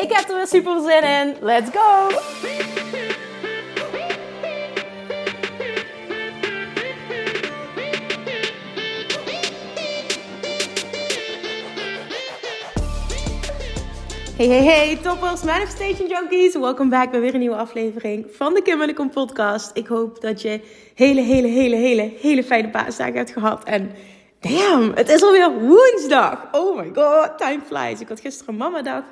Ik heb er weer super zin in. Let's go! Hey, hey, hey, toppers, manifestation junkies. Welkom back bij weer een nieuwe aflevering van de Kim Kom podcast. Ik hoop dat je hele, hele, hele, hele, hele fijne paasdagen hebt gehad. En damn, het is alweer woensdag. Oh my god, time flies. Ik had gisteren mama dag.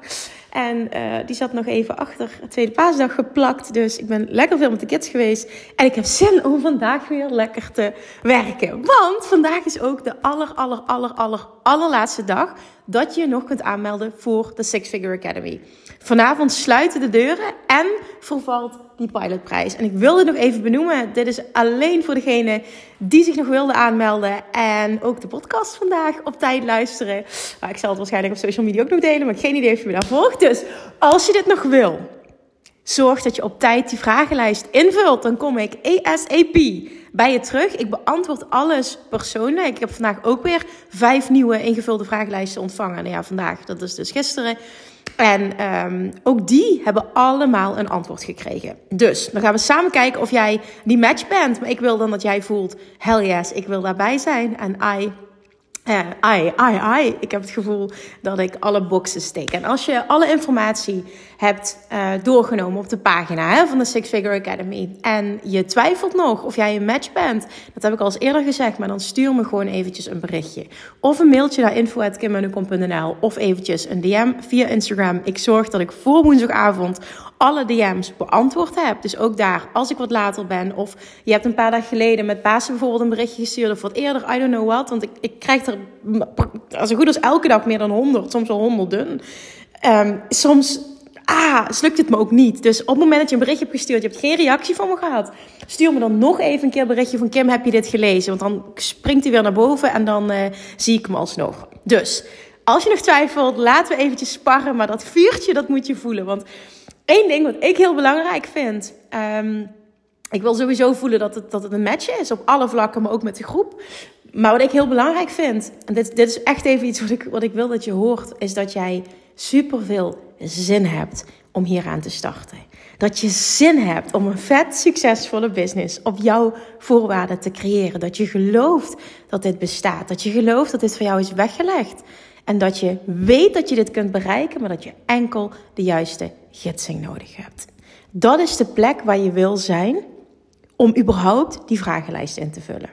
En uh, die zat nog even achter tweede paasdag geplakt. Dus ik ben lekker veel met de kids geweest. En ik heb zin om vandaag weer lekker te werken. Want vandaag is ook de aller, aller, aller, aller, allerlaatste dag dat je je nog kunt aanmelden voor de Six Figure Academy. Vanavond sluiten de deuren en vervalt die pilotprijs. En ik wilde nog even benoemen, dit is alleen voor degene die zich nog wilde aanmelden en ook de podcast vandaag op tijd luisteren. Maar ik zal het waarschijnlijk op social media ook nog delen, maar geen idee of je me daar volgt. Dus als je dit nog wil, zorg dat je op tijd die vragenlijst invult. Dan kom ik ASAP bij je terug. Ik beantwoord alles persoonlijk. Ik heb vandaag ook weer vijf nieuwe ingevulde vragenlijsten ontvangen. Nou ja, vandaag, dat is dus gisteren. En um, ook die hebben allemaal een antwoord gekregen. Dus dan gaan we samen kijken of jij die match bent. Maar ik wil dan dat jij voelt: hell yes, ik wil daarbij zijn. En I uh, ai, ai, ai. Ik heb het gevoel dat ik alle boxen steek. En als je alle informatie hebt uh, doorgenomen op de pagina hè, van de Six Figure Academy. En je twijfelt nog of jij een match bent. Dat heb ik al eens eerder gezegd. Maar dan stuur me gewoon eventjes een berichtje. Of een mailtje naar info.kimmunnekom.nl Of eventjes een DM via Instagram. Ik zorg dat ik voor woensdagavond alle DM's beantwoord heb. Dus ook daar, als ik wat later ben. Of je hebt een paar dagen geleden met Pasen bijvoorbeeld een berichtje gestuurd. Of wat eerder, I don't know what. Want ik, ik krijg er als goed als elke dag meer dan 100. Soms wel honderden. Um, soms ah, slukt het me ook niet. Dus op het moment dat je een berichtje hebt gestuurd, je hebt geen reactie van me gehad, stuur me dan nog even een keer een berichtje van Kim, heb je dit gelezen? Want dan springt hij weer naar boven en dan uh, zie ik hem alsnog. Dus, als je nog twijfelt, laten we eventjes sparren, maar dat vuurtje, dat moet je voelen. Want één ding wat ik heel belangrijk vind, um, ik wil sowieso voelen dat het, dat het een match is op alle vlakken, maar ook met de groep. Maar wat ik heel belangrijk vind, en dit, dit is echt even iets wat ik, wat ik wil dat je hoort, is dat jij superveel zin hebt om hieraan te starten. Dat je zin hebt om een vet succesvolle business op jouw voorwaarden te creëren. Dat je gelooft dat dit bestaat. Dat je gelooft dat dit voor jou is weggelegd. En dat je weet dat je dit kunt bereiken, maar dat je enkel de juiste gidsing nodig hebt. Dat is de plek waar je wil zijn om überhaupt die vragenlijst in te vullen.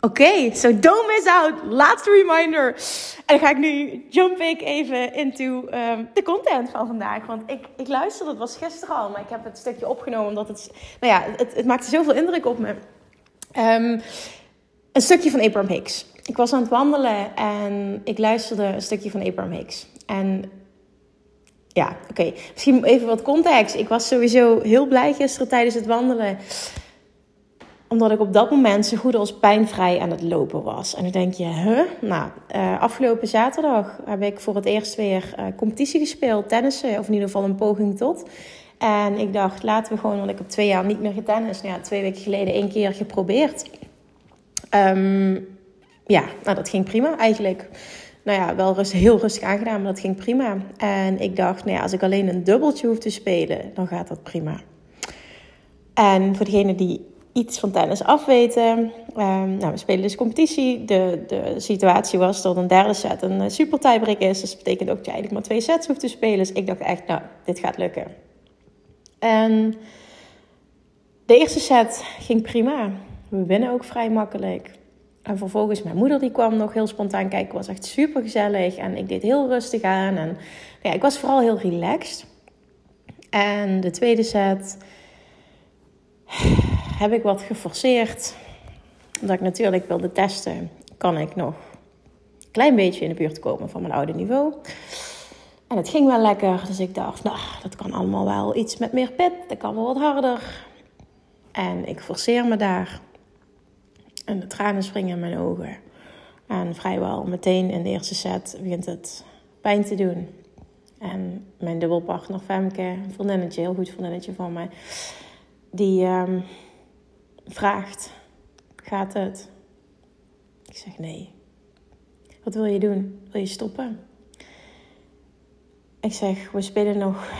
Oké, okay, so don't miss out. Laatste reminder. En dan ga ik nu jump ik even into um, de content van vandaag. Want ik, ik luisterde, het was gisteren al, maar ik heb het stukje opgenomen omdat het, nou ja, het, het maakte zoveel indruk op me. Um, een stukje van Abraham Hicks. Ik was aan het wandelen en ik luisterde een stukje van Abraham Hicks. En ja, oké. Misschien even wat context. Ik was sowieso heel blij gisteren tijdens het wandelen omdat ik op dat moment zo goed als pijnvrij aan het lopen was. En dan denk je, huh? Nou, uh, afgelopen zaterdag heb ik voor het eerst weer uh, competitie gespeeld, tennissen. Of in ieder geval een poging tot. En ik dacht, laten we gewoon, want ik heb twee jaar niet meer getennis. Nou ja, twee weken geleden één keer geprobeerd. Um, ja, nou dat ging prima eigenlijk. Nou ja, wel rust, heel rustig aangedaan, maar dat ging prima. En ik dacht, nou ja, als ik alleen een dubbeltje hoef te spelen, dan gaat dat prima. En voor degene die iets van tennis afweten. Um, nou, we spelen dus competitie. De, de situatie was dat een derde set een super tiebreak is. Dus dat betekent ook dat je eigenlijk maar twee sets hoeft te spelen. Dus ik dacht echt, nou, dit gaat lukken. En de eerste set ging prima. We winnen ook vrij makkelijk. En vervolgens, mijn moeder die kwam nog heel spontaan kijken. was echt super gezellig. En ik deed heel rustig aan. En ja, ik was vooral heel relaxed. En de tweede set heb ik wat geforceerd. Omdat ik natuurlijk wilde testen, kan ik nog een klein beetje in de buurt komen van mijn oude niveau. En het ging wel lekker, dus ik dacht, nou, dat kan allemaal wel iets met meer pit, dat kan wel wat harder. En ik forceer me daar. En de tranen springen in mijn ogen. En vrijwel meteen in de eerste set begint het pijn te doen. En mijn dubbelpartner Femke, een vriendinnetje, heel goed vriendinnetje van mij, die ehm, vraagt: Gaat het? Ik zeg nee. Wat wil je doen? Wil je stoppen? Ik zeg: We spelen nog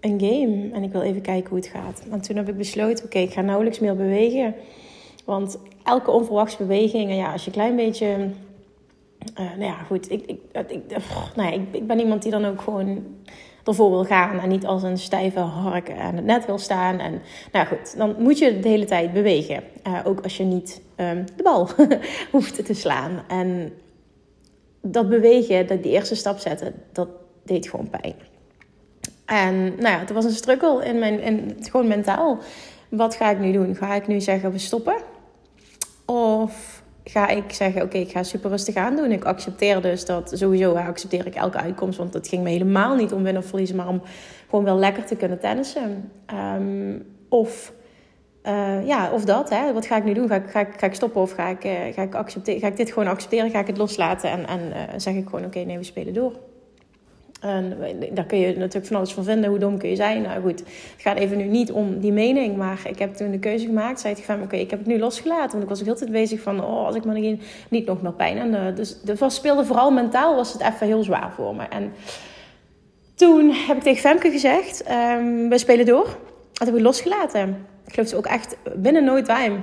een game en ik wil even kijken hoe het gaat. En toen heb ik besloten: Oké, ik ga nauwelijks meer bewegen. Want elke onverwachte beweging, ja, als je een klein beetje uh, nou ja, goed. Ik, ik, ik, nou ja, ik, ik, ben iemand die dan ook gewoon ervoor wil gaan. En niet als een stijve hark aan het net wil staan. En nou goed, dan moet je de hele tijd bewegen. Uh, ook als je niet um, de bal hoeft te slaan. En dat bewegen, dat die eerste stap zetten, dat deed gewoon pijn. En nou ja, het was een struggle in mijn, in, gewoon mentaal. Wat ga ik nu doen? Ga ik nu zeggen we stoppen? Of ga ik zeggen, oké, ik ga super rustig aan doen. Ik accepteer dus dat, sowieso accepteer ik elke uitkomst. Want het ging me helemaal niet om winnen of verliezen, maar om gewoon wel lekker te kunnen tennissen. Um, of, uh, ja, of dat, hè. Wat ga ik nu doen? Ga ik, ga ik, ga ik stoppen of ga ik, uh, ga, ik accepteren, ga ik dit gewoon accepteren? Ga ik het loslaten en, en uh, zeg ik gewoon, oké, nee, we spelen door. En daar kun je natuurlijk van alles van vinden. Hoe dom kun je zijn? Nou goed, het gaat even nu niet om die mening. Maar ik heb toen de keuze gemaakt. Zei ik van, oké, ik heb het nu losgelaten. Want ik was ook heel tijd bezig van, oh, als ik maar niet, niet nog meer pijn. En uh, dus de speelde vooral mentaal, was het even heel zwaar voor me. En toen heb ik tegen Femke gezegd, um, we spelen door. Dat heb ik losgelaten. Ik geloof ze ook echt binnen nooit time.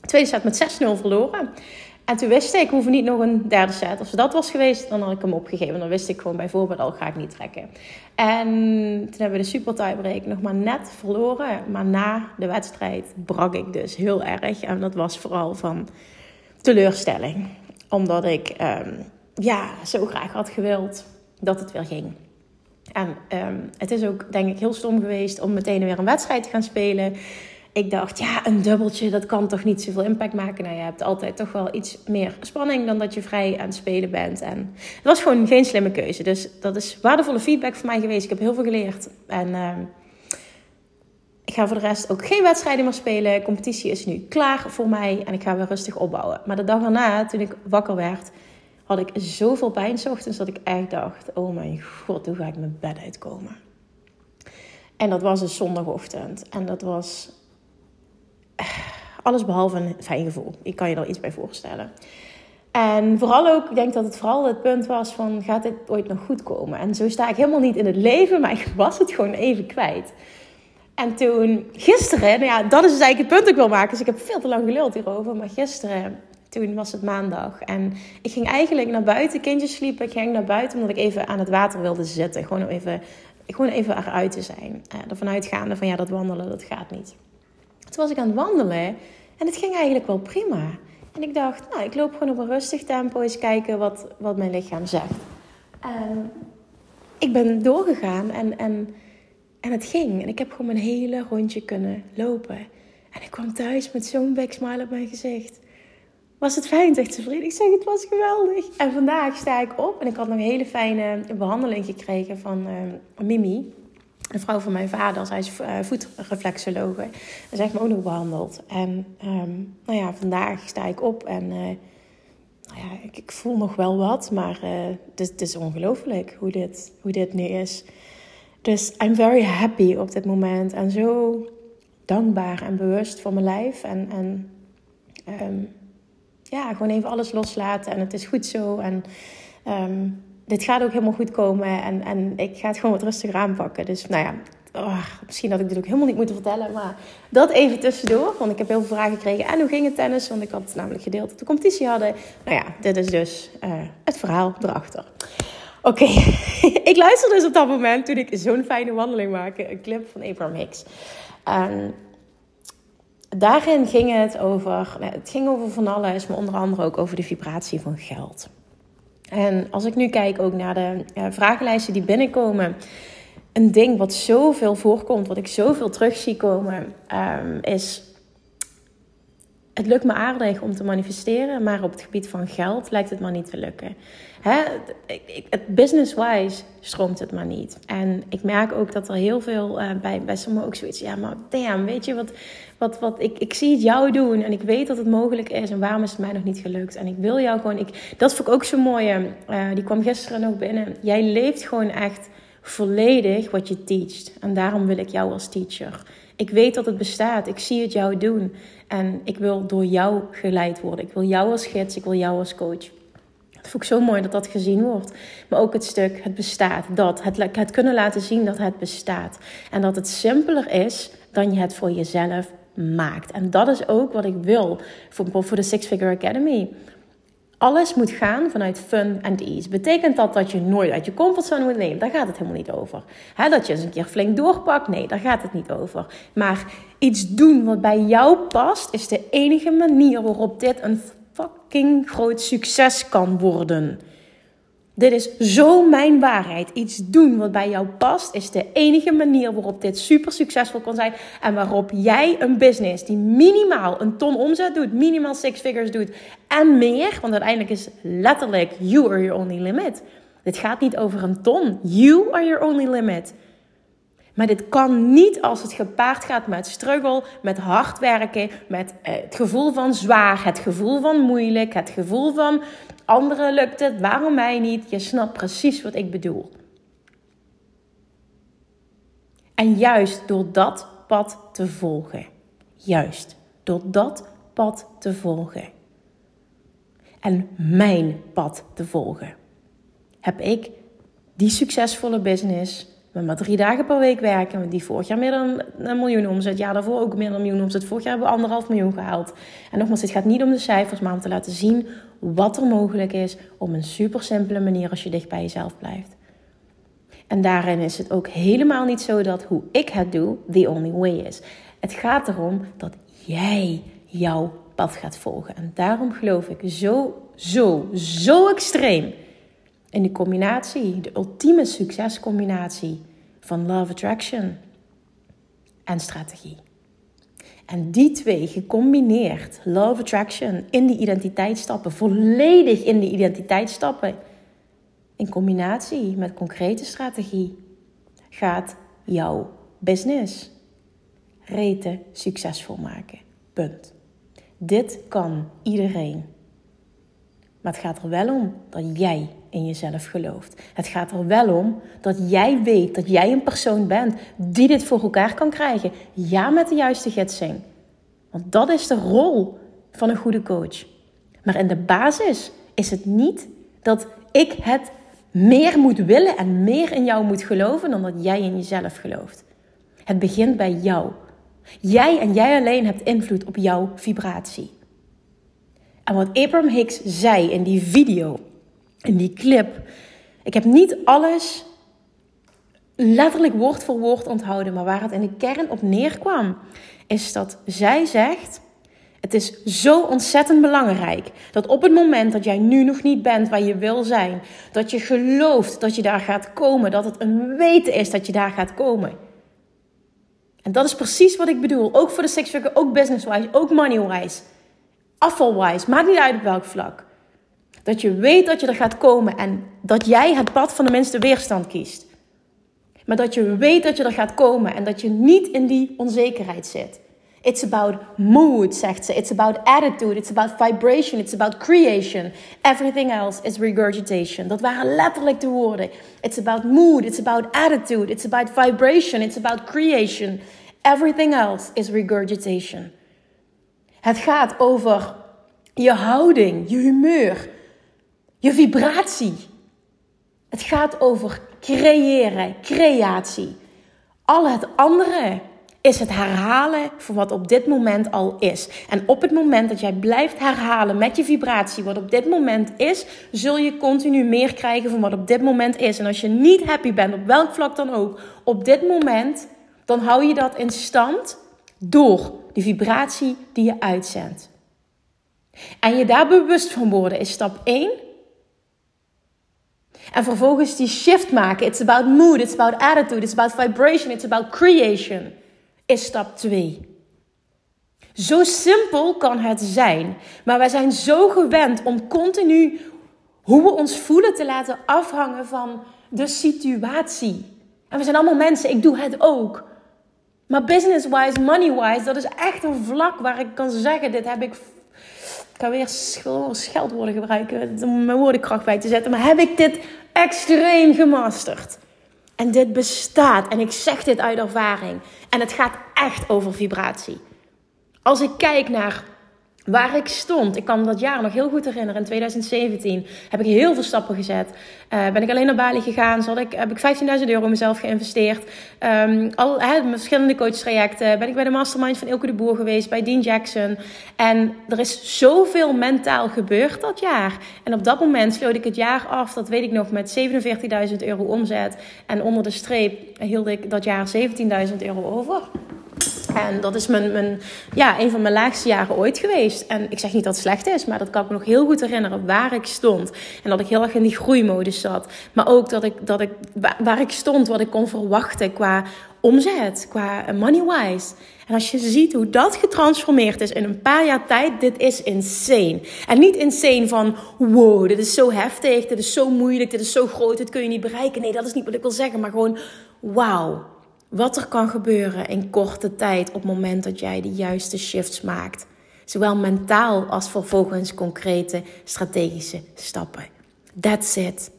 tweede set met 6-0 verloren. En toen wist ik, ik hoef niet nog een derde set. Als dat was geweest, dan had ik hem opgegeven. Dan wist ik gewoon bijvoorbeeld al, ga ik niet trekken. En toen hebben we de super tiebreak nog maar net verloren. Maar na de wedstrijd brak ik dus heel erg. En dat was vooral van teleurstelling. Omdat ik um, ja, zo graag had gewild dat het weer ging. En um, het is ook denk ik heel stom geweest om meteen weer een wedstrijd te gaan spelen ik dacht, ja, een dubbeltje, dat kan toch niet zoveel impact maken. Nou, je hebt altijd toch wel iets meer spanning dan dat je vrij aan het spelen bent. En het was gewoon geen slimme keuze. Dus dat is waardevolle feedback voor mij geweest. Ik heb heel veel geleerd. En uh, ik ga voor de rest ook geen wedstrijden meer spelen. Competitie is nu klaar voor mij en ik ga weer rustig opbouwen. Maar de dag daarna, toen ik wakker werd, had ik zoveel pijn s ochtends dat ik echt dacht: oh mijn god, hoe ga ik mijn bed uitkomen? En dat was een zondagochtend. En dat was alles behalve een fijn gevoel. Ik kan je er iets bij voorstellen. En vooral ook, ik denk dat het vooral het punt was van, gaat dit ooit nog goed komen? En zo sta ik helemaal niet in het leven, maar ik was het gewoon even kwijt. En toen, gisteren, nou ja, dat is dus eigenlijk het punt dat ik wil maken. Dus ik heb veel te lang geluld hierover. Maar gisteren, toen was het maandag. En ik ging eigenlijk naar buiten, kindjes sliepen. Ik ging naar buiten omdat ik even aan het water wilde zitten. Gewoon om even, gewoon even eruit te zijn. Uh, ervan uitgaande van, ja, dat wandelen, dat gaat niet. Toen was ik aan het wandelen en het ging eigenlijk wel prima. En ik dacht, nou, ik loop gewoon op een rustig tempo eens kijken wat, wat mijn lichaam zegt. En ik ben doorgegaan en, en, en het ging. En ik heb gewoon mijn hele rondje kunnen lopen. En ik kwam thuis met zo'n big smile op mijn gezicht. Was het fijn, zegt ze vriend. Ik zeg, het was geweldig. En vandaag sta ik op en ik had nog een hele fijne behandeling gekregen van uh, Mimi een vrouw van mijn vader, zij is uh, voetreflexologe. En zij heeft me ook nog behandeld. En um, nou ja, vandaag sta ik op en uh, nou ja, ik, ik, voel nog wel wat, maar uh, het, is ongelooflijk hoe dit, hoe dit nu is. Dus I'm very happy op dit moment en zo dankbaar en bewust voor mijn lijf. En, en um, ja, gewoon even alles loslaten en het is goed zo. En um, dit gaat ook helemaal goed komen. En, en ik ga het gewoon wat rustiger aanpakken. Dus nou ja, oh, misschien had ik dit ook helemaal niet moeten vertellen. Maar dat even tussendoor. Want ik heb heel veel vragen gekregen. En hoe ging het tennis? Want ik had namelijk gedeeld dat de competitie hadden. Nou ja, dit is dus uh, het verhaal erachter. Oké, ik luisterde dus op dat moment toen ik zo'n fijne wandeling maakte. Een clip van Abraham Hicks. Um, daarin ging het over, nou, het ging over van alles, maar onder andere ook over de vibratie van geld. En als ik nu kijk ook naar de vragenlijsten die binnenkomen. Een ding wat zoveel voorkomt, wat ik zoveel terug zie komen, um, is het lukt me aardig om te manifesteren, maar op het gebied van geld lijkt het maar niet te lukken. Business-wise stroomt het maar niet. En ik merk ook dat er heel veel uh, bij, bij sommigen ook zoiets, ja, maar damn, weet je wat, wat, wat ik, ik zie het jou doen en ik weet dat het mogelijk is en waarom is het mij nog niet gelukt? En ik wil jou gewoon, ik, dat vond ik ook zo mooi, uh, die kwam gisteren nog binnen. Jij leeft gewoon echt volledig wat je teacht. En daarom wil ik jou als teacher. Ik weet dat het bestaat. Ik zie het jou doen. En ik wil door jou geleid worden. Ik wil jou als gids. Ik wil jou als coach. Dat vond ik zo mooi dat dat gezien wordt. Maar ook het stuk, het bestaat. Dat, het, het kunnen laten zien dat het bestaat. En dat het simpeler is dan je het voor jezelf maakt. En dat is ook wat ik wil voor, voor de Six Figure Academy. Alles moet gaan vanuit fun and ease. Betekent dat dat je nooit uit je comfortzone moet leven? Daar gaat het helemaal niet over. dat je eens een keer flink doorpakt? Nee, daar gaat het niet over. Maar iets doen wat bij jou past, is de enige manier waarop dit een fucking groot succes kan worden. Dit is zo mijn waarheid. Iets doen wat bij jou past is de enige manier waarop dit super succesvol kan zijn. En waarop jij een business die minimaal een ton omzet doet, minimaal six figures doet en meer. Want uiteindelijk is letterlijk you are your only limit. Dit gaat niet over een ton. You are your only limit. Maar dit kan niet als het gepaard gaat met struggle, met hard werken, met eh, het gevoel van zwaar, het gevoel van moeilijk, het gevoel van anderen lukt het, waarom mij niet? Je snapt precies wat ik bedoel. En juist door dat pad te volgen, juist door dat pad te volgen en mijn pad te volgen, heb ik die succesvolle business maar drie dagen per week werken. Die vorig jaar meer dan een miljoen omzet. Ja, daarvoor ook meer dan een miljoen omzet. Vorig jaar hebben we anderhalf miljoen gehaald. En nogmaals, het gaat niet om de cijfers, maar om te laten zien wat er mogelijk is op een super simpele manier als je dicht bij jezelf blijft. En daarin is het ook helemaal niet zo dat hoe ik het doe, the only way is. Het gaat erom dat jij jouw pad gaat volgen. En daarom geloof ik zo, zo, zo extreem in de combinatie, de ultieme succescombinatie van love attraction en strategie. En die twee gecombineerd, love attraction in die identiteitsstappen, volledig in die identiteitsstappen, in combinatie met concrete strategie, gaat jouw business rete succesvol maken. Punt. Dit kan iedereen. Maar het gaat er wel om dat jij in jezelf gelooft. Het gaat er wel om dat jij weet dat jij een persoon bent die dit voor elkaar kan krijgen. Ja, met de juiste gidsing. Want dat is de rol van een goede coach. Maar in de basis is het niet dat ik het meer moet willen en meer in jou moet geloven dan dat jij in jezelf gelooft. Het begint bij jou. Jij en jij alleen hebt invloed op jouw vibratie. En wat Abraham Hicks zei in die video, in die clip. Ik heb niet alles letterlijk woord voor woord onthouden, maar waar het in de kern op neerkwam, is dat zij zegt: Het is zo ontzettend belangrijk dat op het moment dat jij nu nog niet bent waar je wil zijn, dat je gelooft dat je daar gaat komen, dat het een weten is dat je daar gaat komen. En dat is precies wat ik bedoel. Ook voor de figure, ook business-wise, ook money-wise, afval-wise. Maakt niet uit op welk vlak. Dat je weet dat je er gaat komen en dat jij het pad van de minste weerstand kiest. Maar dat je weet dat je er gaat komen en dat je niet in die onzekerheid zit. It's about mood, zegt ze. It's about attitude. It's about vibration. It's about creation. Everything else is regurgitation. Dat waren letterlijk de woorden. It's about mood. It's about attitude. It's about vibration. It's about creation. Everything else is regurgitation. Het gaat over je houding, je humeur, je vibratie. Het gaat over creëren, creatie. Al het andere is het herhalen van wat op dit moment al is. En op het moment dat jij blijft herhalen met je vibratie wat op dit moment is, zul je continu meer krijgen van wat op dit moment is. En als je niet happy bent, op welk vlak dan ook, op dit moment, dan hou je dat in stand door de vibratie die je uitzendt. En je daar bewust van worden is stap 1. En vervolgens die shift maken. It's about mood, it's about attitude, it's about vibration, it's about creation. Is stap 2. Zo simpel kan het zijn. Maar wij zijn zo gewend om continu hoe we ons voelen te laten afhangen van de situatie. En we zijn allemaal mensen, ik doe het ook. Maar business-wise, money-wise, dat is echt een vlak waar ik kan zeggen: dit heb ik. Ik kan weer scheldwoorden gebruiken om mijn woordenkracht bij te zetten. Maar heb ik dit extreem gemasterd? En dit bestaat. En ik zeg dit uit ervaring. En het gaat echt over vibratie. Als ik kijk naar waar ik stond. Ik kan dat jaar nog heel goed herinneren. In 2017 heb ik heel veel stappen gezet. Uh, ben ik alleen naar Bali gegaan. Zat ik, heb ik 15.000 euro mezelf geïnvesteerd. Um, al verschillende coachtrajecten. Ben ik bij de mastermind van Ilke de Boer geweest. Bij Dean Jackson. En er is zoveel mentaal gebeurd dat jaar. En op dat moment sloot ik het jaar af. Dat weet ik nog met 47.000 euro omzet. En onder de streep hield ik dat jaar 17.000 euro over. En dat is mijn, mijn, ja, een van mijn laagste jaren ooit geweest. En ik zeg niet dat het slecht is, maar dat kan ik me nog heel goed herinneren waar ik stond. En dat ik heel erg in die groeimodus zat. Maar ook dat ik, dat ik waar ik stond, wat ik kon verwachten qua omzet, qua money-wise. En als je ziet hoe dat getransformeerd is in een paar jaar tijd, dit is insane. En niet insane van, wow, dit is zo heftig, dit is zo moeilijk, dit is zo groot, dit kun je niet bereiken. Nee, dat is niet wat ik wil zeggen, maar gewoon, wauw wat er kan gebeuren in korte tijd op het moment dat jij de juiste shifts maakt. Zowel mentaal als vervolgens concrete strategische stappen. That's it.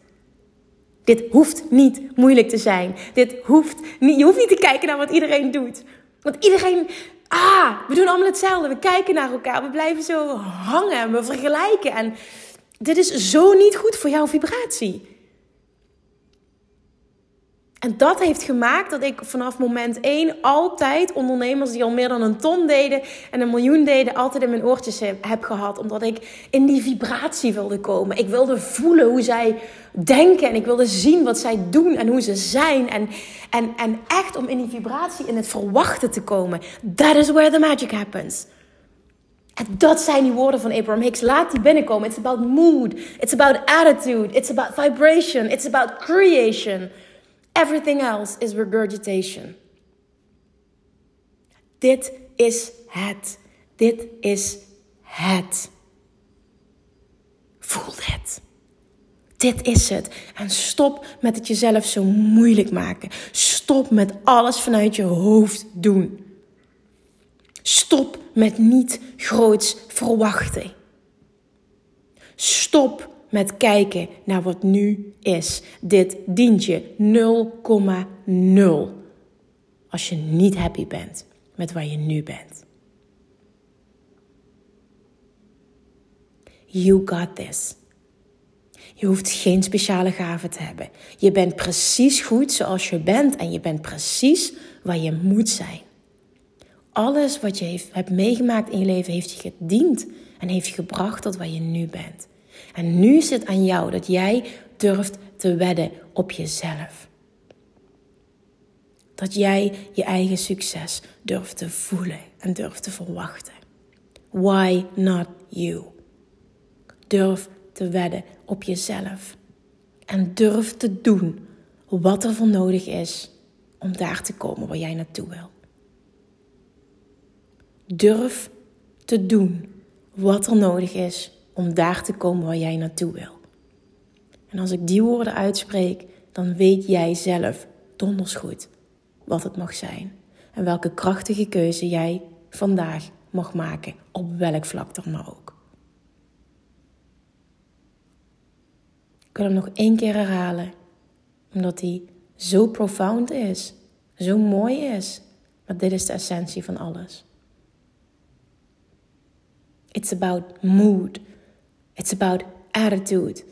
Dit hoeft niet moeilijk te zijn. Dit hoeft niet, je hoeft niet te kijken naar wat iedereen doet. Want iedereen, ah, we doen allemaal hetzelfde. We kijken naar elkaar, we blijven zo hangen en we vergelijken. En dit is zo niet goed voor jouw vibratie. En dat heeft gemaakt dat ik vanaf moment één altijd ondernemers die al meer dan een ton deden en een miljoen deden, altijd in mijn oortjes heb gehad. Omdat ik in die vibratie wilde komen. Ik wilde voelen hoe zij denken en ik wilde zien wat zij doen en hoe ze zijn. En, en, en echt om in die vibratie, in het verwachten te komen. That is where the magic happens. En dat zijn die woorden van Abraham Hicks. Laat die binnenkomen. It's about mood. It's about attitude. It's about vibration. It's about creation. Everything else is regurgitation. Dit is het. Dit is het. Voel dit. Dit is het. En stop met het jezelf zo moeilijk maken. Stop met alles vanuit je hoofd doen. Stop met niet groots verwachten. Stop met kijken naar wat nu is. Dit dient je 0,0 als je niet happy bent met waar je nu bent. You got this. Je hoeft geen speciale gaven te hebben. Je bent precies goed zoals je bent en je bent precies waar je moet zijn. Alles wat je hebt meegemaakt in je leven heeft je gediend en heeft je gebracht tot waar je nu bent. En nu is het aan jou dat jij durft te wedden op jezelf. Dat jij je eigen succes durft te voelen en durft te verwachten. Why not you? Durf te wedden op jezelf. En durf te doen wat er voor nodig is om daar te komen waar jij naartoe wil. Durf te doen wat er nodig is om daar te komen waar jij naartoe wil. En als ik die woorden uitspreek, dan weet jij zelf donders goed wat het mag zijn. En welke krachtige keuze jij vandaag mag maken, op welk vlak dan maar ook. Ik wil hem nog één keer herhalen, omdat hij zo profound is, zo mooi is. Maar dit is de essentie van alles. It's about mood. It's about attitude.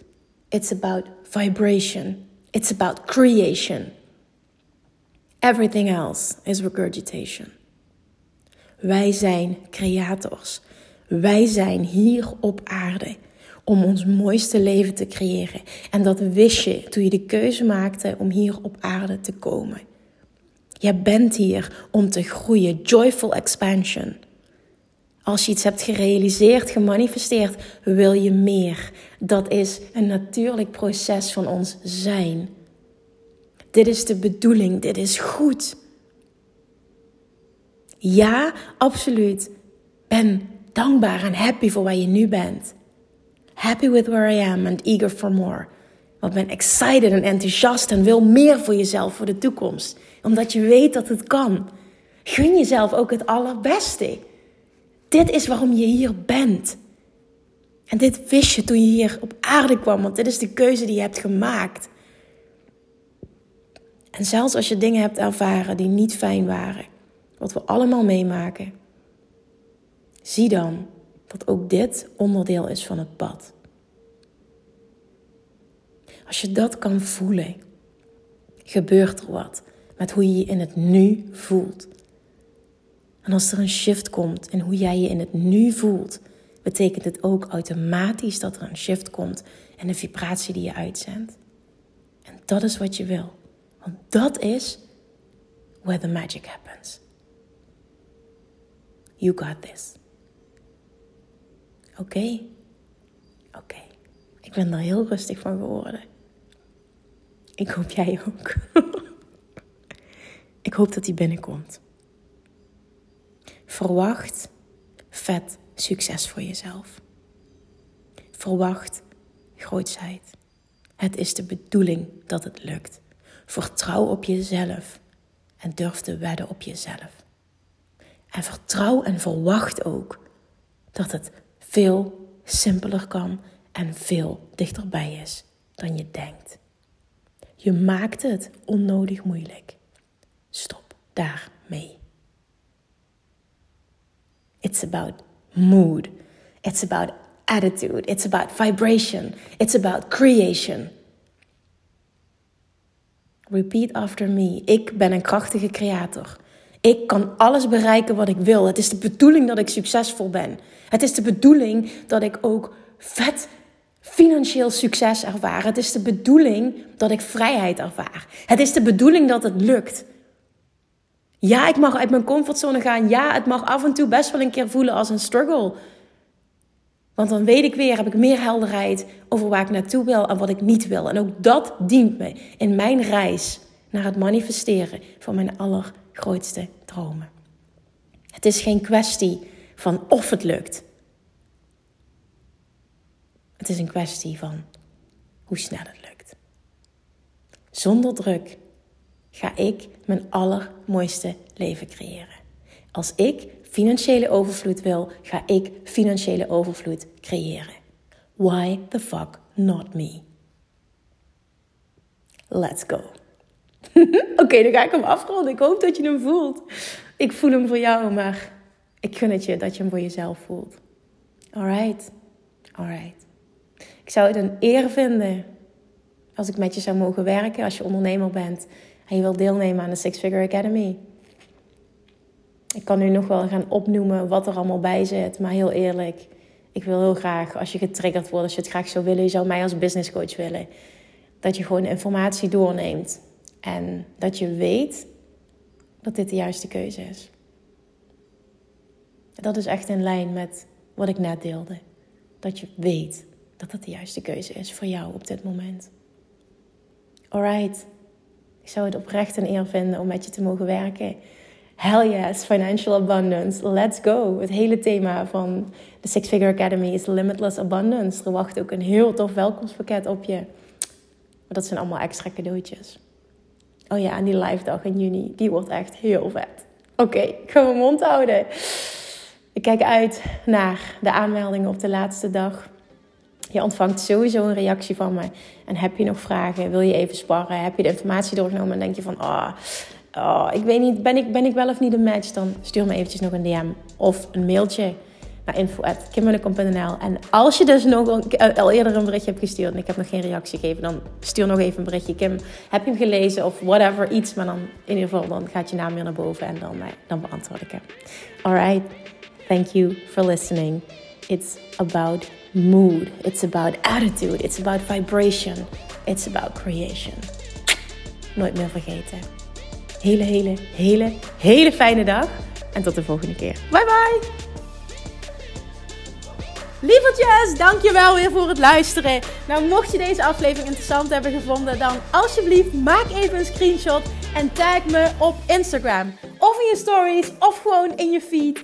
It's about vibration. It's about creation. Everything else is regurgitation. Wij zijn creators. Wij zijn hier op aarde om ons mooiste leven te creëren. En dat wist je toen je de keuze maakte om hier op aarde te komen. Je bent hier om te groeien. Joyful expansion. Als je iets hebt gerealiseerd, gemanifesteerd, wil je meer. Dat is een natuurlijk proces van ons zijn. Dit is de bedoeling, dit is goed. Ja, absoluut. Ben dankbaar en happy voor waar je nu bent. Happy with where I am and eager for more. Want ben excited en enthousiast en wil meer voor jezelf voor de toekomst. Omdat je weet dat het kan. Gun jezelf ook het allerbeste. Dit is waarom je hier bent. En dit wist je toen je hier op aarde kwam, want dit is de keuze die je hebt gemaakt. En zelfs als je dingen hebt ervaren die niet fijn waren, wat we allemaal meemaken, zie dan dat ook dit onderdeel is van het pad. Als je dat kan voelen, gebeurt er wat met hoe je je in het nu voelt. En als er een shift komt in hoe jij je in het nu voelt, betekent het ook automatisch dat er een shift komt in de vibratie die je uitzendt. En dat is wat je wil. Want dat is where the magic happens. You got this. Oké? Oké. Ik ben er heel rustig van geworden. Ik hoop jij ook. Ik hoop dat hij binnenkomt. Verwacht vet succes voor jezelf. Verwacht grootsheid. Het is de bedoeling dat het lukt. Vertrouw op jezelf en durf te wedden op jezelf. En vertrouw en verwacht ook dat het veel simpeler kan en veel dichterbij is dan je denkt. Je maakt het onnodig moeilijk. Stop daarmee. It's about mood. It's about attitude. It's about vibration. It's about creation. Repeat after me. Ik ben een krachtige creator. Ik kan alles bereiken wat ik wil. Het is de bedoeling dat ik succesvol ben. Het is de bedoeling dat ik ook vet financieel succes ervaar. Het is de bedoeling dat ik vrijheid ervaar. Het is de bedoeling dat het lukt. Ja, ik mag uit mijn comfortzone gaan. Ja, het mag af en toe best wel een keer voelen als een struggle. Want dan weet ik weer, heb ik meer helderheid over waar ik naartoe wil en wat ik niet wil. En ook dat dient me in mijn reis naar het manifesteren van mijn allergrootste dromen. Het is geen kwestie van of het lukt. Het is een kwestie van hoe snel het lukt. Zonder druk ga ik mijn allermooiste leven creëren. Als ik financiële overvloed wil, ga ik financiële overvloed creëren. Why the fuck not me? Let's go. Oké, dan ga ik hem afronden. Ik hoop dat je hem voelt. Ik voel hem voor jou, maar ik gun het je dat je hem voor jezelf voelt. Alright? Alright. Ik zou het een eer vinden als ik met je zou mogen werken, als je ondernemer bent en je wilt deelnemen aan de Six Figure Academy. Ik kan nu nog wel gaan opnoemen wat er allemaal bij zit, maar heel eerlijk, ik wil heel graag, als je getriggerd wordt, als je het graag zou willen, je zou mij als business coach willen, dat je gewoon informatie doorneemt en dat je weet dat dit de juiste keuze is. Dat is echt in lijn met wat ik net deelde. Dat je weet dat het de juiste keuze is voor jou op dit moment. Alright. Ik zou het oprecht een eer vinden om met je te mogen werken. Hell yes, financial abundance. Let's go. Het hele thema van de Six Figure Academy is limitless abundance. Er wacht ook een heel tof welkomstpakket op je. Maar dat zijn allemaal extra cadeautjes. Oh ja, en die live dag in juni, die wordt echt heel vet. Oké, ik ga mijn mond houden. Ik kijk uit naar de aanmeldingen op de laatste dag. Je ontvangt sowieso een reactie van me. En heb je nog vragen? Wil je even sparren? Heb je de informatie doorgenomen en denk je van... Oh, oh, ik weet niet, ben ik, ben ik wel of niet een match? Dan stuur me eventjes nog een DM of een mailtje naar info.kimmerlekom.nl. En als je dus nog een, al eerder een berichtje hebt gestuurd en ik heb nog geen reactie gegeven, dan stuur nog even een berichtje. Kim, heb je hem gelezen of whatever, iets. Maar dan in ieder geval, dan gaat je naam weer naar boven en dan, eh, dan beantwoord ik hem. Alright, thank you for listening. It's about mood. It's about attitude. It's about vibration. It's about creation. Nooit meer vergeten. Hele, hele, hele, hele fijne dag. En tot de volgende keer. Bye bye. Lievertjes, dankjewel weer voor het luisteren. Nou, mocht je deze aflevering interessant hebben gevonden, dan alsjeblieft maak even een screenshot en tag me op Instagram. Of in je stories, of gewoon in je feed